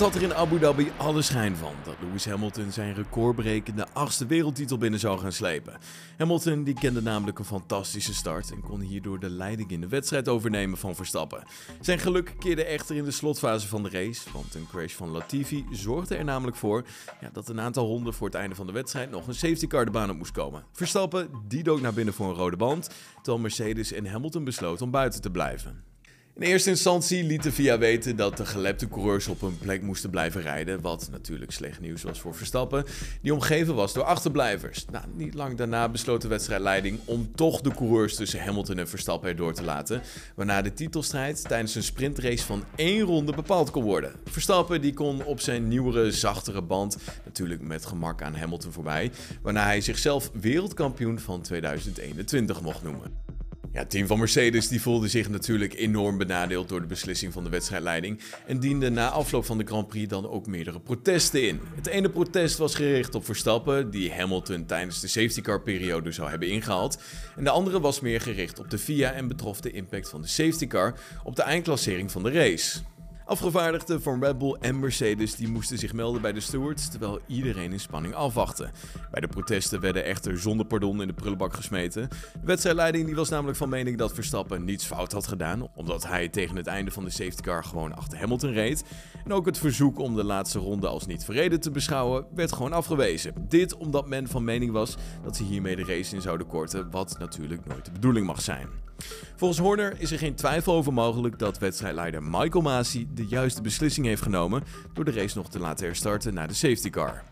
Het had er in Abu Dhabi alle schijn van dat Lewis Hamilton zijn recordbrekende achtste wereldtitel binnen zou gaan slepen. Hamilton die kende namelijk een fantastische start en kon hierdoor de leiding in de wedstrijd overnemen van Verstappen. Zijn geluk keerde echter in de slotfase van de race, want een crash van Latifi zorgde er namelijk voor ja, dat een aantal honden voor het einde van de wedstrijd nog een safety car de baan op moest komen. Verstappen die dook naar binnen voor een rode band, terwijl Mercedes en Hamilton besloten om buiten te blijven. In eerste instantie liet de VIA weten dat de gelepte coureurs op hun plek moesten blijven rijden, wat natuurlijk slecht nieuws was voor Verstappen, die omgeven was door achterblijvers. Nou, niet lang daarna besloot de wedstrijdleiding om toch de coureurs tussen Hamilton en Verstappen erdoor te laten, waarna de titelstrijd tijdens een sprintrace van één ronde bepaald kon worden. Verstappen die kon op zijn nieuwere, zachtere band natuurlijk met gemak aan Hamilton voorbij, waarna hij zichzelf wereldkampioen van 2021 mocht noemen. Ja, het team van Mercedes die voelde zich natuurlijk enorm benadeeld door de beslissing van de wedstrijdleiding en diende na afloop van de Grand Prix dan ook meerdere protesten in. Het ene protest was gericht op Verstappen, die Hamilton tijdens de safety car periode zou hebben ingehaald, en de andere was meer gericht op de FIA en betrof de impact van de safety car op de eindklassering van de race. Afgevaardigden van Red Bull en Mercedes die moesten zich melden bij de stewards, terwijl iedereen in spanning afwachtte. Bij de protesten werden echter zonder pardon in de prullenbak gesmeten. De wedstrijdleiding die was namelijk van mening dat Verstappen niets fout had gedaan, omdat hij tegen het einde van de safety car gewoon achter Hamilton reed. En ook het verzoek om de laatste ronde als niet verreden te beschouwen werd gewoon afgewezen. Dit omdat men van mening was dat ze hiermee de race in zouden korten, wat natuurlijk nooit de bedoeling mag zijn. Volgens Horner is er geen twijfel over mogelijk dat wedstrijdleider Michael Masi de juiste beslissing heeft genomen door de race nog te laten herstarten naar de safety car.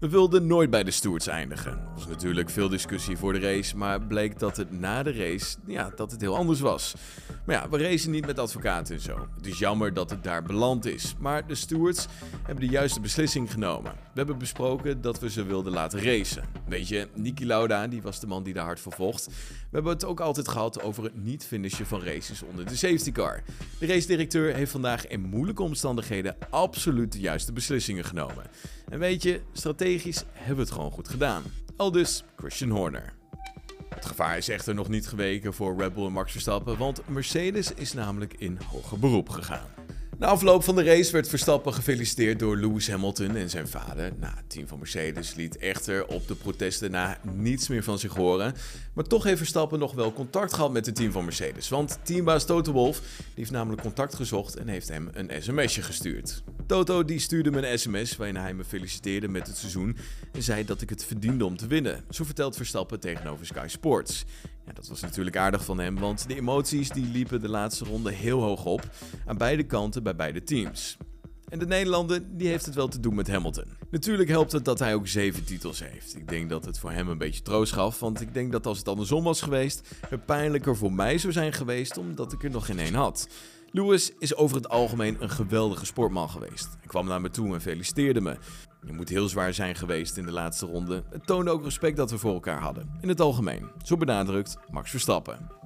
We wilden nooit bij de stewards eindigen. Er was natuurlijk veel discussie voor de race, maar bleek dat het na de race, ja, dat het heel anders was. Maar ja, we racen niet met advocaten en zo. Het is jammer dat het daar beland is, maar de stewards hebben de juiste beslissing genomen. We hebben besproken dat we ze wilden laten racen. Weet je, Niki Lauda, die was de man die daar hard voor. We hebben het ook altijd gehad over het niet finishen van races onder de safety car. De race-directeur heeft vandaag in moeilijke omstandigheden absoluut de juiste beslissingen genomen. En weet je, strategisch hebben we het gewoon goed gedaan. Al dus Christian Horner. Het gevaar is echter nog niet geweken voor Red Bull en Max Verstappen, want Mercedes is namelijk in hoger beroep gegaan. Na afloop van de race werd Verstappen gefeliciteerd door Lewis Hamilton en zijn vader. Nou, het team van Mercedes liet echter op de protesten na niets meer van zich horen. Maar toch heeft Verstappen nog wel contact gehad met het team van Mercedes. Want teambaas Toto Wolff heeft namelijk contact gezocht en heeft hem een sms'je gestuurd. Toto die stuurde me een sms waarin hij me feliciteerde met het seizoen en zei dat ik het verdiende om te winnen. Zo vertelt Verstappen tegenover Sky Sports. Dat was natuurlijk aardig van hem, want de emoties die liepen de laatste ronde heel hoog op. Aan beide kanten bij beide teams. En de Nederlander die heeft het wel te doen met Hamilton. Natuurlijk helpt het dat hij ook zeven titels heeft. Ik denk dat het voor hem een beetje troost gaf, want ik denk dat als het andersom was geweest, het pijnlijker voor mij zou zijn geweest omdat ik er nog geen één had. Lewis is over het algemeen een geweldige sportman geweest. Hij kwam naar me toe en feliciteerde me. Je moet heel zwaar zijn geweest in de laatste ronde. Het toonde ook respect dat we voor elkaar hadden. In het algemeen. Zo benadrukt Max Verstappen.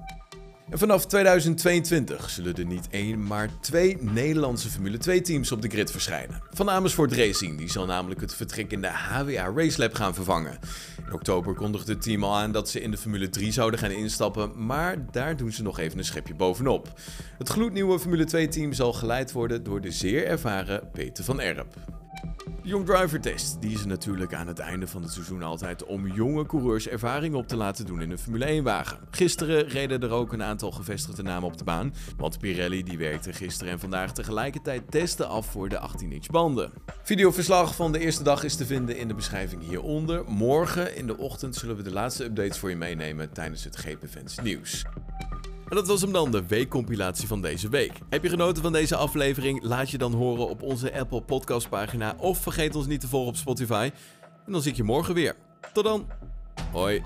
En vanaf 2022 zullen er niet één, maar twee Nederlandse Formule 2 teams op de grid verschijnen. Van Amersfoort Racing, die zal namelijk het vertrek in de HWA Race Lab gaan vervangen. In oktober kondigde het team al aan dat ze in de Formule 3 zouden gaan instappen, maar daar doen ze nog even een schepje bovenop. Het gloednieuwe Formule 2 team zal geleid worden door de zeer ervaren Peter van Erp. Young Driver Test die is natuurlijk aan het einde van het seizoen altijd om jonge coureurs ervaring op te laten doen in een Formule 1 wagen. Gisteren reden er ook een aantal gevestigde namen op de baan, want Pirelli die werkte gisteren en vandaag tegelijkertijd testen af voor de 18-inch banden. Videoverslag van de eerste dag is te vinden in de beschrijving hieronder. Morgen in de ochtend zullen we de laatste updates voor je meenemen tijdens het GP nieuws. En dat was hem dan, de weekcompilatie van deze week. Heb je genoten van deze aflevering? Laat je dan horen op onze Apple Podcast pagina of vergeet ons niet te volgen op Spotify. En dan zie ik je morgen weer. Tot dan. Hoi.